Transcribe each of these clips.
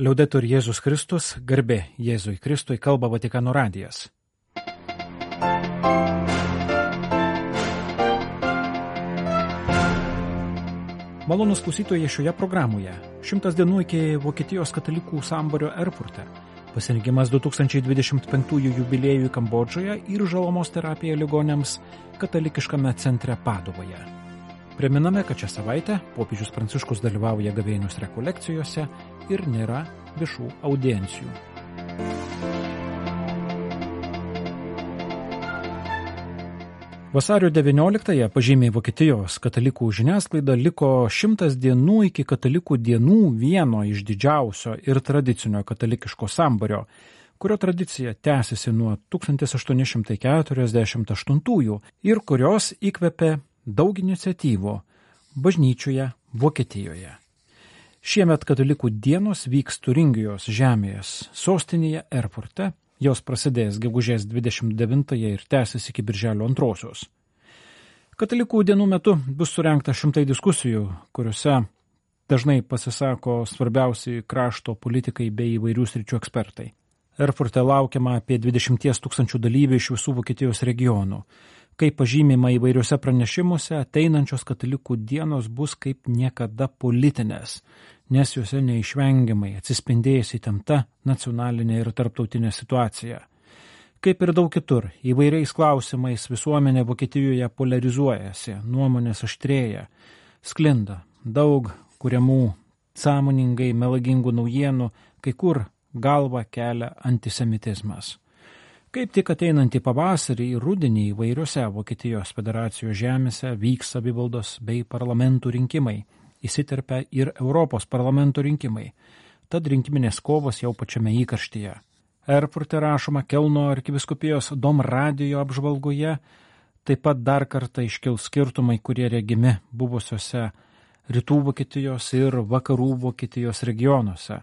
Liaudetur Jėzus Kristus, garbė Jėzui Kristui, kalba Vatikano radijas. Malonus klausytojai šioje programoje. Šimtas dienų iki Vokietijos katalikų sambario Erfurte. Pasirinkimas 2025 jubiliejui Kambodžoje ir žalomos terapija ligonėms katalikiškame centre Padovoje. Priminame, kad šią savaitę popiežius Pranciškus dalyvauja gavėnius rekolekcijose ir nėra viešų audiencijų. Vasario 19-ąją pažymiai Vokietijos katalikų žiniasklaida liko šimtas dienų iki katalikų dienų vieno iš didžiausio ir tradicinio katalikiško sambario, kurio tradicija tęsiasi nuo 1848 ir kurios įkvėpė daug iniciatyvų bažnyčioje Vokietijoje. Šiemet katalikų dienos vyks Turingijos žemės sostinėje Erfurte, jos prasidės gegužės 29 ir tęsis iki birželio antrosios. Katalikų dienų metu bus surenkta šimtai diskusijų, kuriuose dažnai pasisako svarbiausi krašto politikai bei įvairių sričių ekspertai. Erfurte laukiama apie 20 tūkstančių dalyvių iš visų Vokietijos regionų kaip pažymima įvairiuose pranešimuose, ateinančios katalikų dienos bus kaip niekada politinės, nes juose neišvengiamai atsispindėjus įtempta nacionalinė ir tarptautinė situacija. Kaip ir daug kitur, įvairiais klausimais visuomenė Vokietijoje polarizuojasi, nuomonės aštrėja, sklinda daug kuriamų sąmoningai melagingų naujienų, kai kur galva kelia antisemitizmas. Kaip tik ateinantį pavasarį ir rudenį įvairiose Vokietijos federacijos žemėse vyks savivaldos bei parlamentų rinkimai, įsiterpia ir Europos parlamento rinkimai, tad rinkiminės kovos jau pačiame įkarštyje. Erfurte rašoma Kelno arkiviskupijos Dom radijo apžvalgoje, taip pat dar kartą iškils skirtumai, kurie regimi buvusiuose rytų Vokietijos ir vakarų Vokietijos regionuose,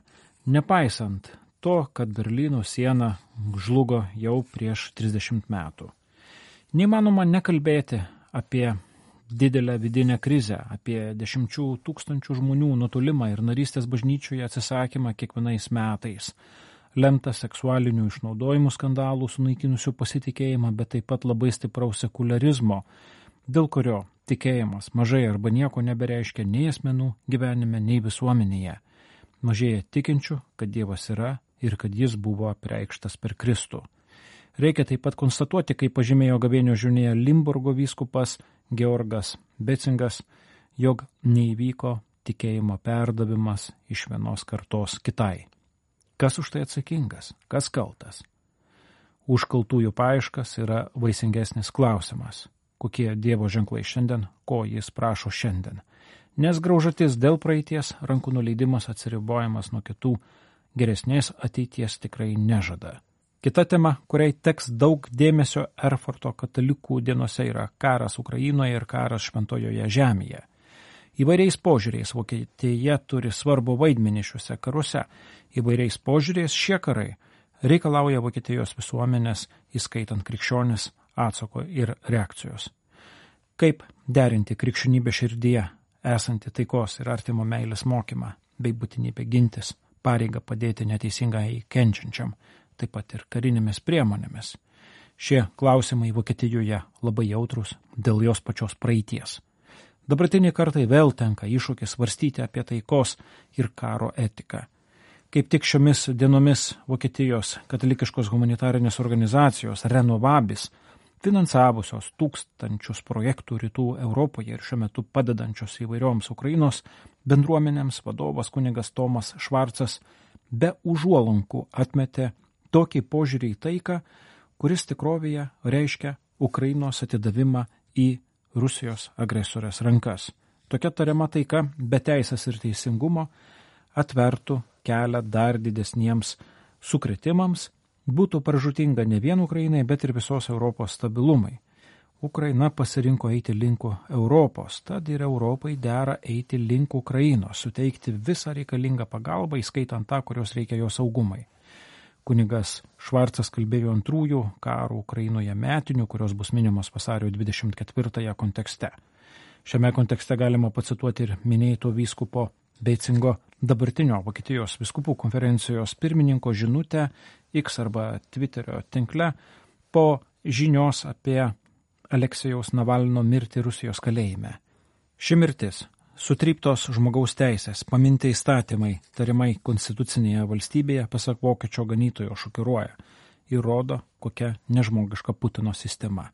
nepaisant to, kad Berlyno siena žlugo jau prieš 30 metų. Neįmanoma nekalbėti apie didelę vidinę krizę, apie dešimčių tūkstančių žmonių nutolimą ir narystės bažnyčioje atsisakymą kiekvienais metais, lemta seksualinių išnaudojimų skandalų sunaikinusių pasitikėjimą, bet taip pat labai stipraus sekularizmo, dėl kurio tikėjimas mažai arba nieko nebereiškia nei asmenų gyvenime, nei visuomenėje. Mažėja tikinčių, kad Dievas yra ir kad jis buvo apreikštas per Kristų. Reikia taip pat konstatuoti, kaip pažymėjo gavėnio žinėje Limburgo vyskupas Georgas Becingas, jog neįvyko tikėjimo perdavimas iš vienos kartos kitai. Kas už tai atsakingas? Kas kaltas? Už kaltųjų paaiškas yra vaisingesnis klausimas. Kokie Dievo ženklai šiandien, ko jis prašo šiandien. Nes graužatis dėl praeities, rankų nuleidimas atsiribojimas nuo kitų geresnės ateities tikrai nežada. Kita tema, kuriai teks daug dėmesio Erfurto katalikų dienose yra karas Ukrainoje ir karas Šventojoje žemėje. Įvairiais požiūriais Vokietija turi svarbu vaidmenį šiuose karuose. Įvairiais požiūriais šie karai reikalauja Vokietijos visuomenės, įskaitant krikščionis, atsako ir reakcijos. Kaip derinti krikščionybę širdyje, esanti taikos ir artimo meilės mokymą, bei būtinybę gintis pareigą padėti neteisingai kenčiančiam, taip pat ir karinėmis priemonėmis. Šie klausimai Vokietijoje labai jautrus dėl jos pačios praeities. Dabartiniai kartai vėl tenka iššūkis svarstyti apie taikos ir karo etiką. Kaip tik šiomis dienomis Vokietijos katalikiškos humanitarinės organizacijos Renovabis finansavusios tūkstančius projektų rytų Europoje ir šiuo metu padedančios įvairioms Ukrainos bendruomenėms vadovas kunigas Tomas Švarcas be užuolankų atmetė tokį požiūrį į taiką, kuris tikrovėje reiškia Ukrainos atidavimą į Rusijos agresorės rankas. Tokia tariama taika be teisės ir teisingumo atvertų kelią dar didesniems sukretimams būtų pražutinga ne vien Ukrainai, bet ir visos Europos stabilumai. Ukraina pasirinko eiti link Europos, tad ir Europai dera eiti link Ukrainos, suteikti visą reikalingą pagalbą, įskaitant tą, kurios reikia jo saugumai. Kunigas Švarcas kalbėjo antrųjų karo Ukrainoje metinių, kurios bus minimos vasario 24 kontekste. Šiame kontekste galima pacituoti ir minėto vyskupo Beicingo dabartinio Vokietijos viskupų konferencijos pirmininko žinutę X arba Twitterio tinkle po žinios apie Aleksijaus Navalino mirtį Rusijos kalėjime. Ši mirtis Sutryptos žmogaus teisės, paminti įstatymai, tarimai konstitucinėje valstybėje, pasak vokiečio ganytojo, šokiruoja ir rodo, kokia nežmogiška Putino sistema.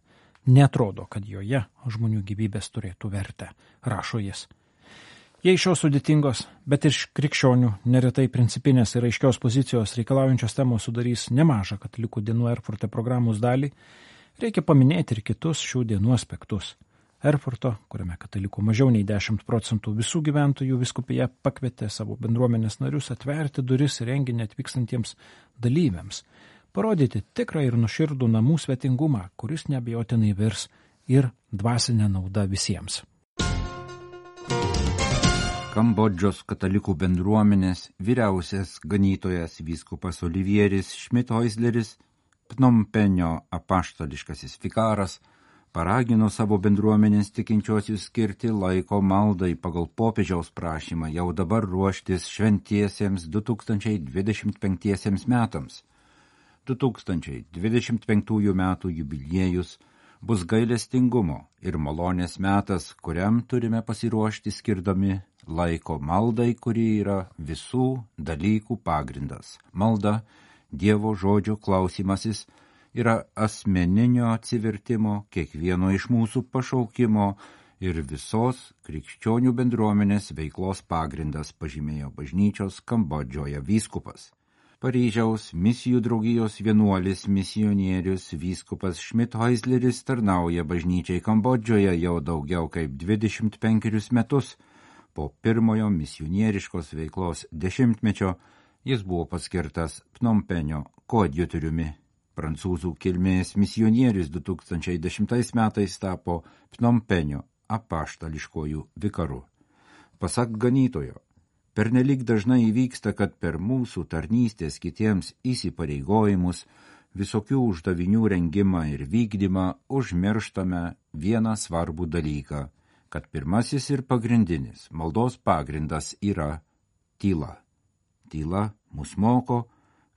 Netrodo, kad joje žmonių gyvybės turėtų vertę, rašo jis. Jei šios sudėtingos, bet ir krikščionių neretai principinės ir aiškios pozicijos reikalaujančios temos sudarys nemažą katalikų dienų Erfurte programos dalį, reikia paminėti ir kitus šių dienų aspektus – Erfurto, kuriame katalikų mažiau nei 10 procentų visų gyventojų viskupija pakvietė savo bendruomenės narius atverti duris renginį atvykstantiems dalyviams, parodyti tikrą ir nuširdų namų svetingumą, kuris nebejotinai virs ir dvasinę naudą visiems. Kambodžos katalikų bendruomenės vyriausias ganytojas vyskupas Olivieris Šmitoisleris, Pnompenio apaštališkasis vikaras, paragino savo bendruomenės tikinčiosius skirti laiko maldai pagal popiežiaus prašymą jau dabar ruoštis šventiesiems 2025 metams. 2025 metų jubiliejus bus gailestingumo ir malonės metas, kuriam turime pasiruošti skirdami laiko maldai, kuri yra visų dalykų pagrindas. Malda, Dievo žodžio klausimasis, yra asmeninio atsivertimo, kiekvieno iš mūsų pašaukimo ir visos krikščionių bendruomenės veiklos pagrindas pažymėjo bažnyčios Kambodžoje vyskupas. Paryžiaus misijų draugijos vienuolis misionierius vyskupas Šmithäusleris tarnauja bažnyčiai Kambodžoje jau daugiau kaip 25 metus. Po pirmojo misionieriškos veiklos dešimtmečio jis buvo paskirtas Pnompenio koadjutoriumi Prancūzų kilmės misionierius 2010 metais tapo Pnompenio apaštališkojų vikaru. Pasak ganytojo, pernelik dažnai įvyksta, kad per mūsų tarnystės kitiems įsipareigojimus, visokių uždavinių rengimą ir vykdymą užmirštame vieną svarbų dalyką, kad pirmasis ir pagrindinis maldos pagrindas yra tyla. Tyla mus moko,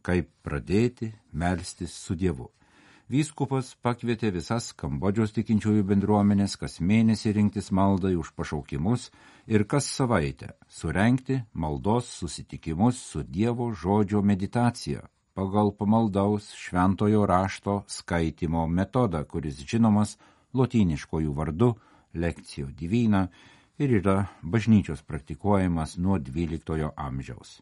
kaip pradėti melstis su Dievu. Vyskupas pakvietė visas Kambodžos tikinčiųjų bendruomenės kas mėnesį rinktis maldai už pašaukimus ir kas savaitę surenkti maldos susitikimus su Dievo žodžio meditacija pagal pamaldaus šventojo rašto skaitimo metodą, kuris žinomas lotyniškojų vardu lekcijo divina ir yra bažnyčios praktikuojamas nuo XII amžiaus.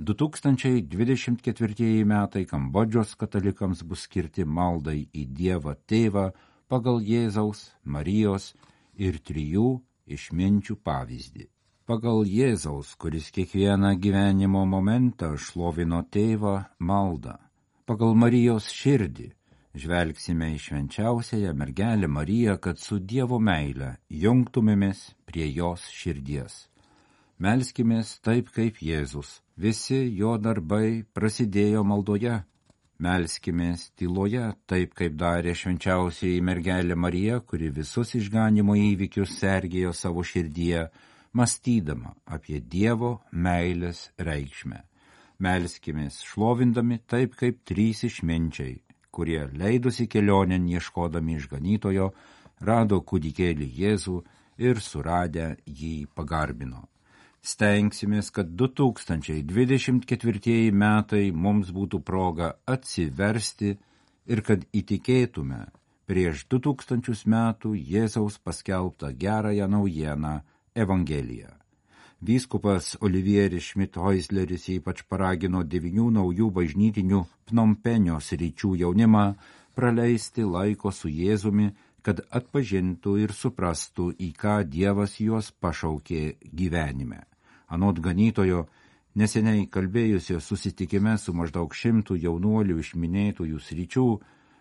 2024 metai Kambodžos katalikams bus skirti maldai į Dievą Tėvą pagal Jėzaus, Marijos ir trijų išminčių pavyzdį. Pagal Jėzaus, kuris kiekvieną gyvenimo momentą šlovino tėvą maldą. Pagal Marijos širdį žvelgsime į švenčiausiąją mergelę Mariją, kad su Dievo meile jungtumėmės prie jos širdies. Melskimės taip kaip Jėzus. Visi jo darbai prasidėjo maldoje. Melskimės tyloje, taip kaip darė švenčiausiai mergelė Marija, kuri visus išganimo įvykius sergėjo savo širdyje, mąstydama apie Dievo meilės reikšmę. Melskimės šlovindami taip kaip trys išminčiai, kurie leidusi kelionėn ieškodami išganytojo, rado kūdikėlį Jėzų ir suradę jį pagarbino. Stengsimės, kad 2024 metai mums būtų proga atsiversti ir kad įtikėtume prieš 2000 metų Jėzaus paskelbtą gerąją naujieną Evangeliją. Vyskupas Olivieris Šmit-Hoisleris ypač paragino devinių naujų bažnytinių Pnompenio sričių jaunimą praleisti laiko su Jėzumi, kad atpažintų ir suprastų, į ką Dievas juos pašaukė gyvenime. Anot ganytojo, neseniai kalbėjusio susitikime su maždaug šimtų jaunuolių iš minėtųjų sričių,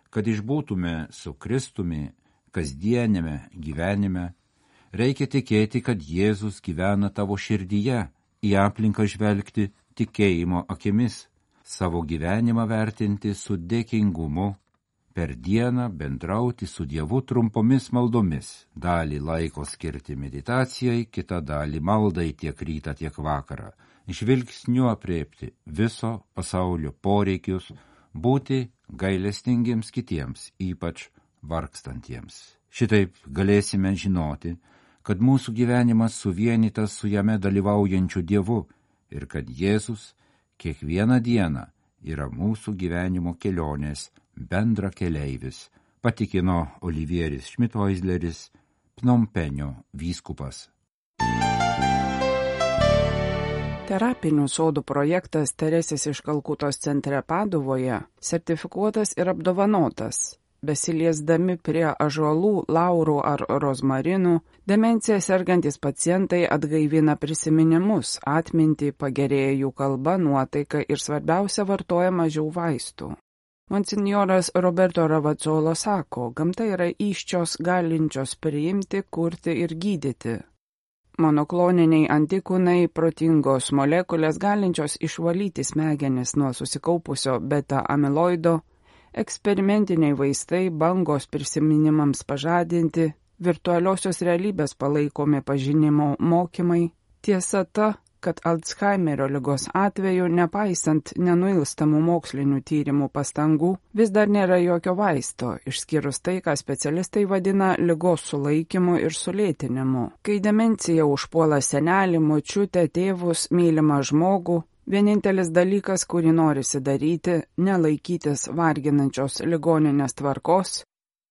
kad išbūtume su Kristumi kasdienėme gyvenime, reikia tikėti, kad Jėzus gyvena tavo širdyje, į aplinką žvelgti tikėjimo akimis, savo gyvenimą vertinti su dėkingumu, per dieną bendrauti su Dievu trumpomis maldomis, dalį laiko skirti meditacijai, kitą dalį maldai tiek rytą, tiek vakarą, žvilgsniu apriepti viso pasaulio poreikius, būti gailestingiems kitiems, ypač vargstantiems. Šitaip galėsime žinoti, kad mūsų gyvenimas suvienytas su jame dalyvaujančiu Dievu ir kad Jėzus kiekvieną dieną yra mūsų gyvenimo kelionės bendra keleivis, patikino Olivieris Šmitoizleris, Pnompenio vyskupas. Terapinių sodų projektas Teresės iš Kalkutos centre Paduvoje sertifikuotas ir apdovanotas besiliesdami prie ažuolų, laurų ar rozmarinų, demencija sergantis pacientai atgaivina prisiminimus, atmintį, pagerėja jų kalba, nuotaika ir svarbiausia vartoja mažiau vaistų. Monsignoras Roberto Ravacolo sako, gamta yra iščios galinčios priimti, kurti ir gydyti. Monokloniniai antikūnai, protingos molekulės galinčios išvalyti smegenis nuo susikaupusio beta amiloido, eksperimentiniai vaistai, bangos prisiminimams pažadinti, virtualiosios realybės palaikomi pažinimo mokymai. Tiesa ta, kad Alzheimerio lygos atveju, nepaisant nenuilstamų mokslinių tyrimų pastangų, vis dar nėra jokio vaisto, išskyrus tai, ką specialistai vadina lygos sulaikymu ir sulėtinimu. Kai demencija užpuola senelį, močiutę, tėvus, mylimą žmogų, Vienintelis dalykas, kurį norisi daryti, nelaikytis varginančios ligoninės tvarkos,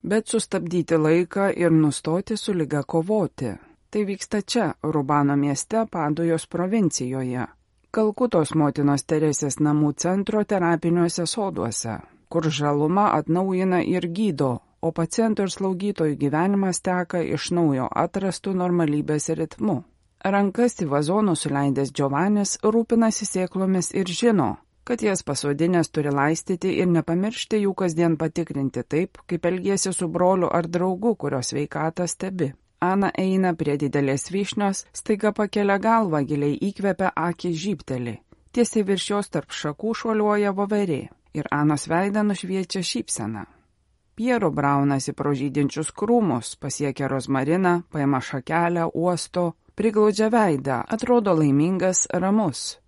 bet sustabdyti laiką ir nustoti su lyga kovoti. Tai vyksta čia, Rubano mieste, Padujos provincijoje. Kalkutos motinos Teresės namų centro terapiniuose soduose, kur žaluma atnaujina ir gydo, o pacientų ir slaugytojų gyvenimas teka iš naujo atrastų normalybės ritmu. Rankas į vazonų suleidęs Giovannis rūpinasi sėklomis ir žino, kad jas pasodinės turi laistyti ir nepamiršti jų kasdien patikrinti taip, kaip elgėsi su broliu ar draugu, kurios veikatą stebi. Ana eina prie didelės vyšnios, staiga pakelia galvą, giliai įkvepia akį žyptelį. Tiesiai virš jos tarp šakų šuoliuoja voverė ir Anos veidą nušviečia šypsena. Piero braunasi pro žydinčius krūmus, pasiekia rozmariną, paima šakelę, uosto, priglaudžia veidą, atrodo laimingas, ramus.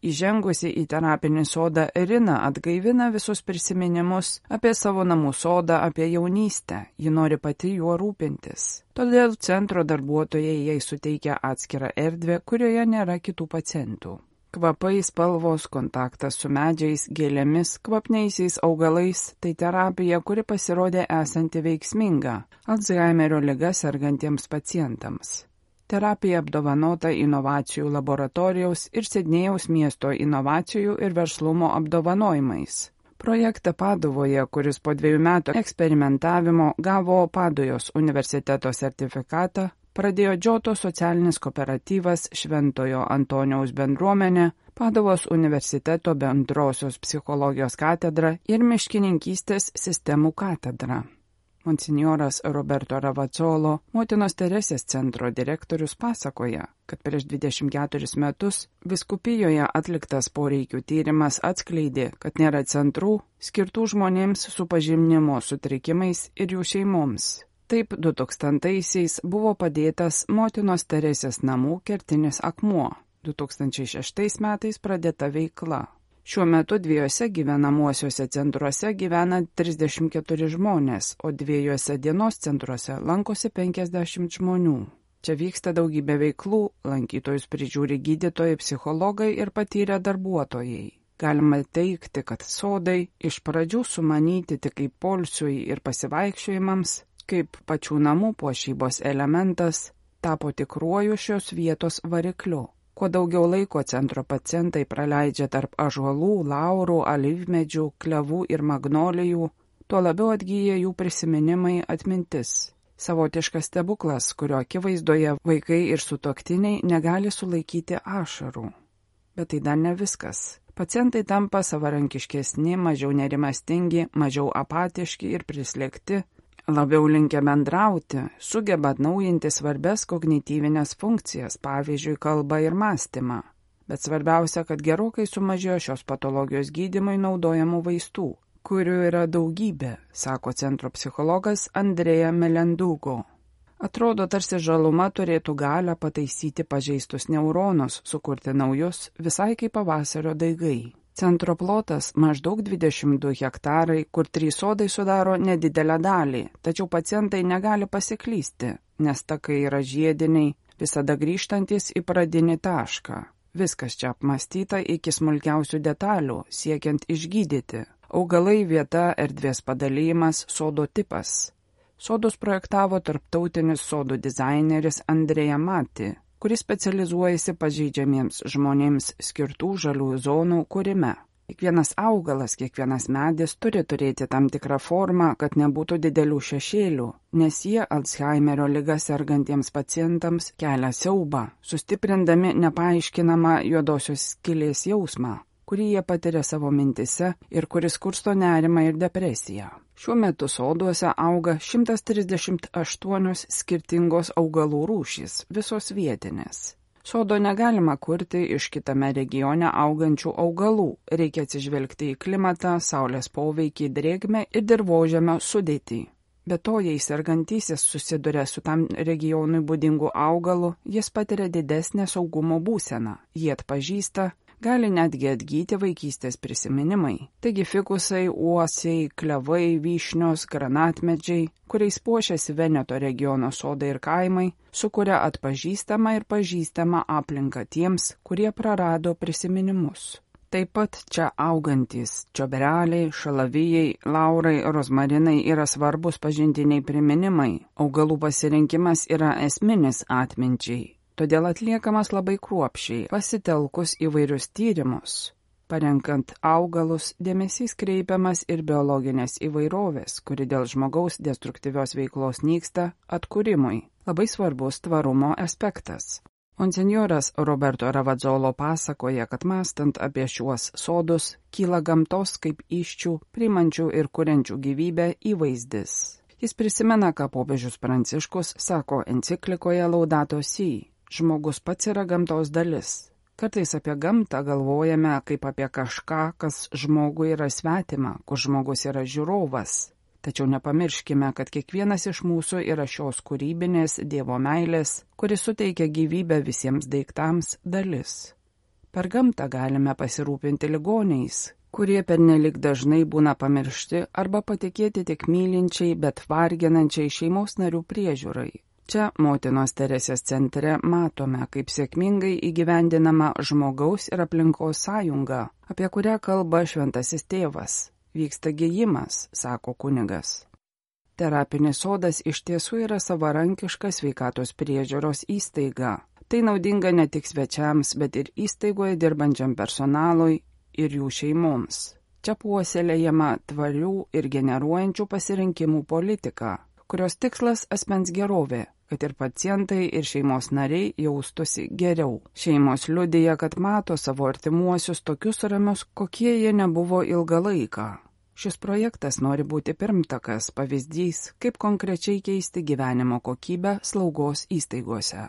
Įžengusi į terapinį sodą, Irina atgaivina visus prisiminimus apie savo namų sodą, apie jaunystę, ji nori pati juo rūpintis. Todėl centro darbuotojai jai suteikia atskirą erdvę, kurioje nėra kitų pacientų. Kvapai, spalvos, kontaktas su medžiais, gėlėmis, kvapniaisiais augalais - tai terapija, kuri pasirodė esanti veiksminga Alzheimerio lyga sergantiems pacientams. Terapija apdovanota inovacijų laboratorijos ir Sidnėjaus miesto inovacijų ir verslumo apdovanojimais. Projektą Padovoje, kuris po dviejų metų eksperimentavimo gavo Padojos universiteto sertifikatą, pradėjo Džioto socialinis kooperatyvas Šventojo Antonijaus bendruomenė, Padovos universiteto bendrosios psichologijos katedra ir miškininkystės sistemų katedra. Monsignoras Roberto Ravacolo, motinos Teresės centro direktorius pasakoja, kad prieš 24 metus viskupijoje atliktas poreikių tyrimas atskleidė, kad nėra centrų skirtų žmonėms su pažymnimo sutrikimais ir jų šeimoms. Taip 2000-aisiais buvo padėtas motinos Teresės namų kertinis akmuo. 2006 metais pradėta veikla. Šiuo metu dviejose gyvenamuosiuose centruose gyvena 34 žmonės, o dviejose dienos centruose lankosi 50 žmonių. Čia vyksta daugybė veiklų, lankytojus prižiūri gydytojai, psichologai ir patyrę darbuotojai. Galima teikti, kad sodai iš pradžių sumanyti tik kaip polsiui ir pasivaikščiojimams, kaip pačių namų puošybos elementas, tapo tikruoju šios vietos varikliu. Kuo daugiau laiko centro pacientai praleidžia tarp ažuolų, laurų, alyvmedžių, klevų ir magnolijų, tuo labiau atgyja jų prisiminimai atmintis. Savotiškas stebuklas, kurio akivaizdoje vaikai ir sutoktiniai negali sulaikyti ašarų. Bet tai dar ne viskas. Pacientai tampa savarankiškesni, mažiau nerimastingi, mažiau apatiški ir prislėgti, labiau linkę bendrauti, sugeba atnaujinti svarbes kognityvinės funkcijas, pavyzdžiui, kalbą ir mąstymą. Bet svarbiausia, kad gerokai sumažėjo šios patologijos gydimui naudojamų vaistų, kurių yra daugybė, sako centro psichologas Andrėja Melendugo. Atrodo, tarsi žaluma turėtų galę pataisyti pažeistus neuronus, sukurti naujus, visai kaip pavasario daigai. Centro plotas maždaug 22 hektarai, kur trys sodai sudaro nedidelę dalį, tačiau pacientai negali pasiklysti, nes takai yra žiediniai, visada grįžtantis į pradinį tašką. Viskas čia apmastyta iki smulkiausių detalių, siekiant išgydyti. Augalai vieta, erdvės padalymas, sodo tipas. Sodus projektavo tarptautinis sodų dizaineris Andrėja Mati, kuris specializuojasi pažeidžiamiems žmonėms skirtų žaliųjų zonų kūrime. Kiekvienas augalas, kiekvienas medis turi turėti tam tikrą formą, kad nebūtų didelių šešėlių, nes jie Alzheimerio lyga sergantiems pacientams kelia siaubą, sustiprindami nepaaiškinamą juodosios skilės jausmą kurį jie patiria savo mintise ir kuris kursto nerimą ir depresiją. Šiuo metu soduose auga 138 skirtingos augalų rūšys, visos vietinės. Sodo negalima kurti iš kitame regione augančių augalų, reikia atsižvelgti į klimatą, saulės poveikį, drėgmę ir dirbožėmio sudėtį. Be to, jei sergantysis susiduria su tam regionui būdingu augalu, jis patiria didesnę saugumo būseną, jį atpažįsta, gali netgi atgyti vaikystės prisiminimai. Taigi fikusai, uosiai, klevai, vyšnios, granatmedžiai, kuriais puošiasi Veneto regiono sodai ir kaimai, sukuria atpažįstamą ir pažįstamą aplinką tiems, kurie prarado prisiminimus. Taip pat čia augantis čiobereliai, šalavijai, laurai, rozmarinai yra svarbus pažintiniai priminimai, augalų pasirinkimas yra esminis atminčiai, todėl atliekamas labai kruopšiai, pasitelkus įvairius tyrimus. Parenkant augalus, dėmesys kreipiamas ir biologinės įvairovės, kuri dėl žmogaus destruktyvios veiklos nyksta, atkūrimui. Labai svarbus tvarumo aspektas. Monsenjoras Roberto Ravadzolo pasakoja, kad mastant apie šiuos sodus, kyla gamtos kaip iščių, primančių ir kuriančių gyvybę įvaizdis. Jis prisimena, ką popiežius Pranciškus sako enciklikoje Laudato Si Žmogus pats yra gamtos dalis. Kartais apie gamtą galvojame kaip apie kažką, kas žmogui yra svetima, kur žmogus yra žiūrovas. Tačiau nepamirškime, kad kiekvienas iš mūsų yra šios kūrybinės Dievo meilės, kuris suteikia gyvybę visiems daiktams dalis. Per gamtą galime pasirūpinti ligoniais, kurie pernelik dažnai būna pamiršti arba patikėti tik mylinčiai, bet varginančiai šeimos narių priežiūrai. Čia motinos Teresės centre matome, kaip sėkmingai įgyvendinama žmogaus ir aplinkos sąjunga, apie kurią kalba šventasis tėvas. Vyksta gyjimas, sako kunigas. Terapinis sodas iš tiesų yra savarankiška sveikatos priežiūros įstaiga. Tai naudinga ne tik svečiams, bet ir įstaigoje dirbančiam personalui ir jų šeimoms. Čia puoselėjama tvarių ir generuojančių pasirinkimų politika, kurios tikslas asmens gerovė, kad ir pacientai ir šeimos nariai jaustusi geriau. Šeimos liudija, kad mato savo artimuosius tokius ramius, kokie jie nebuvo ilgą laiką. Šis projektas nori būti pirmtakas, pavyzdys, kaip konkrečiai keisti gyvenimo kokybę slaugos įstaigose.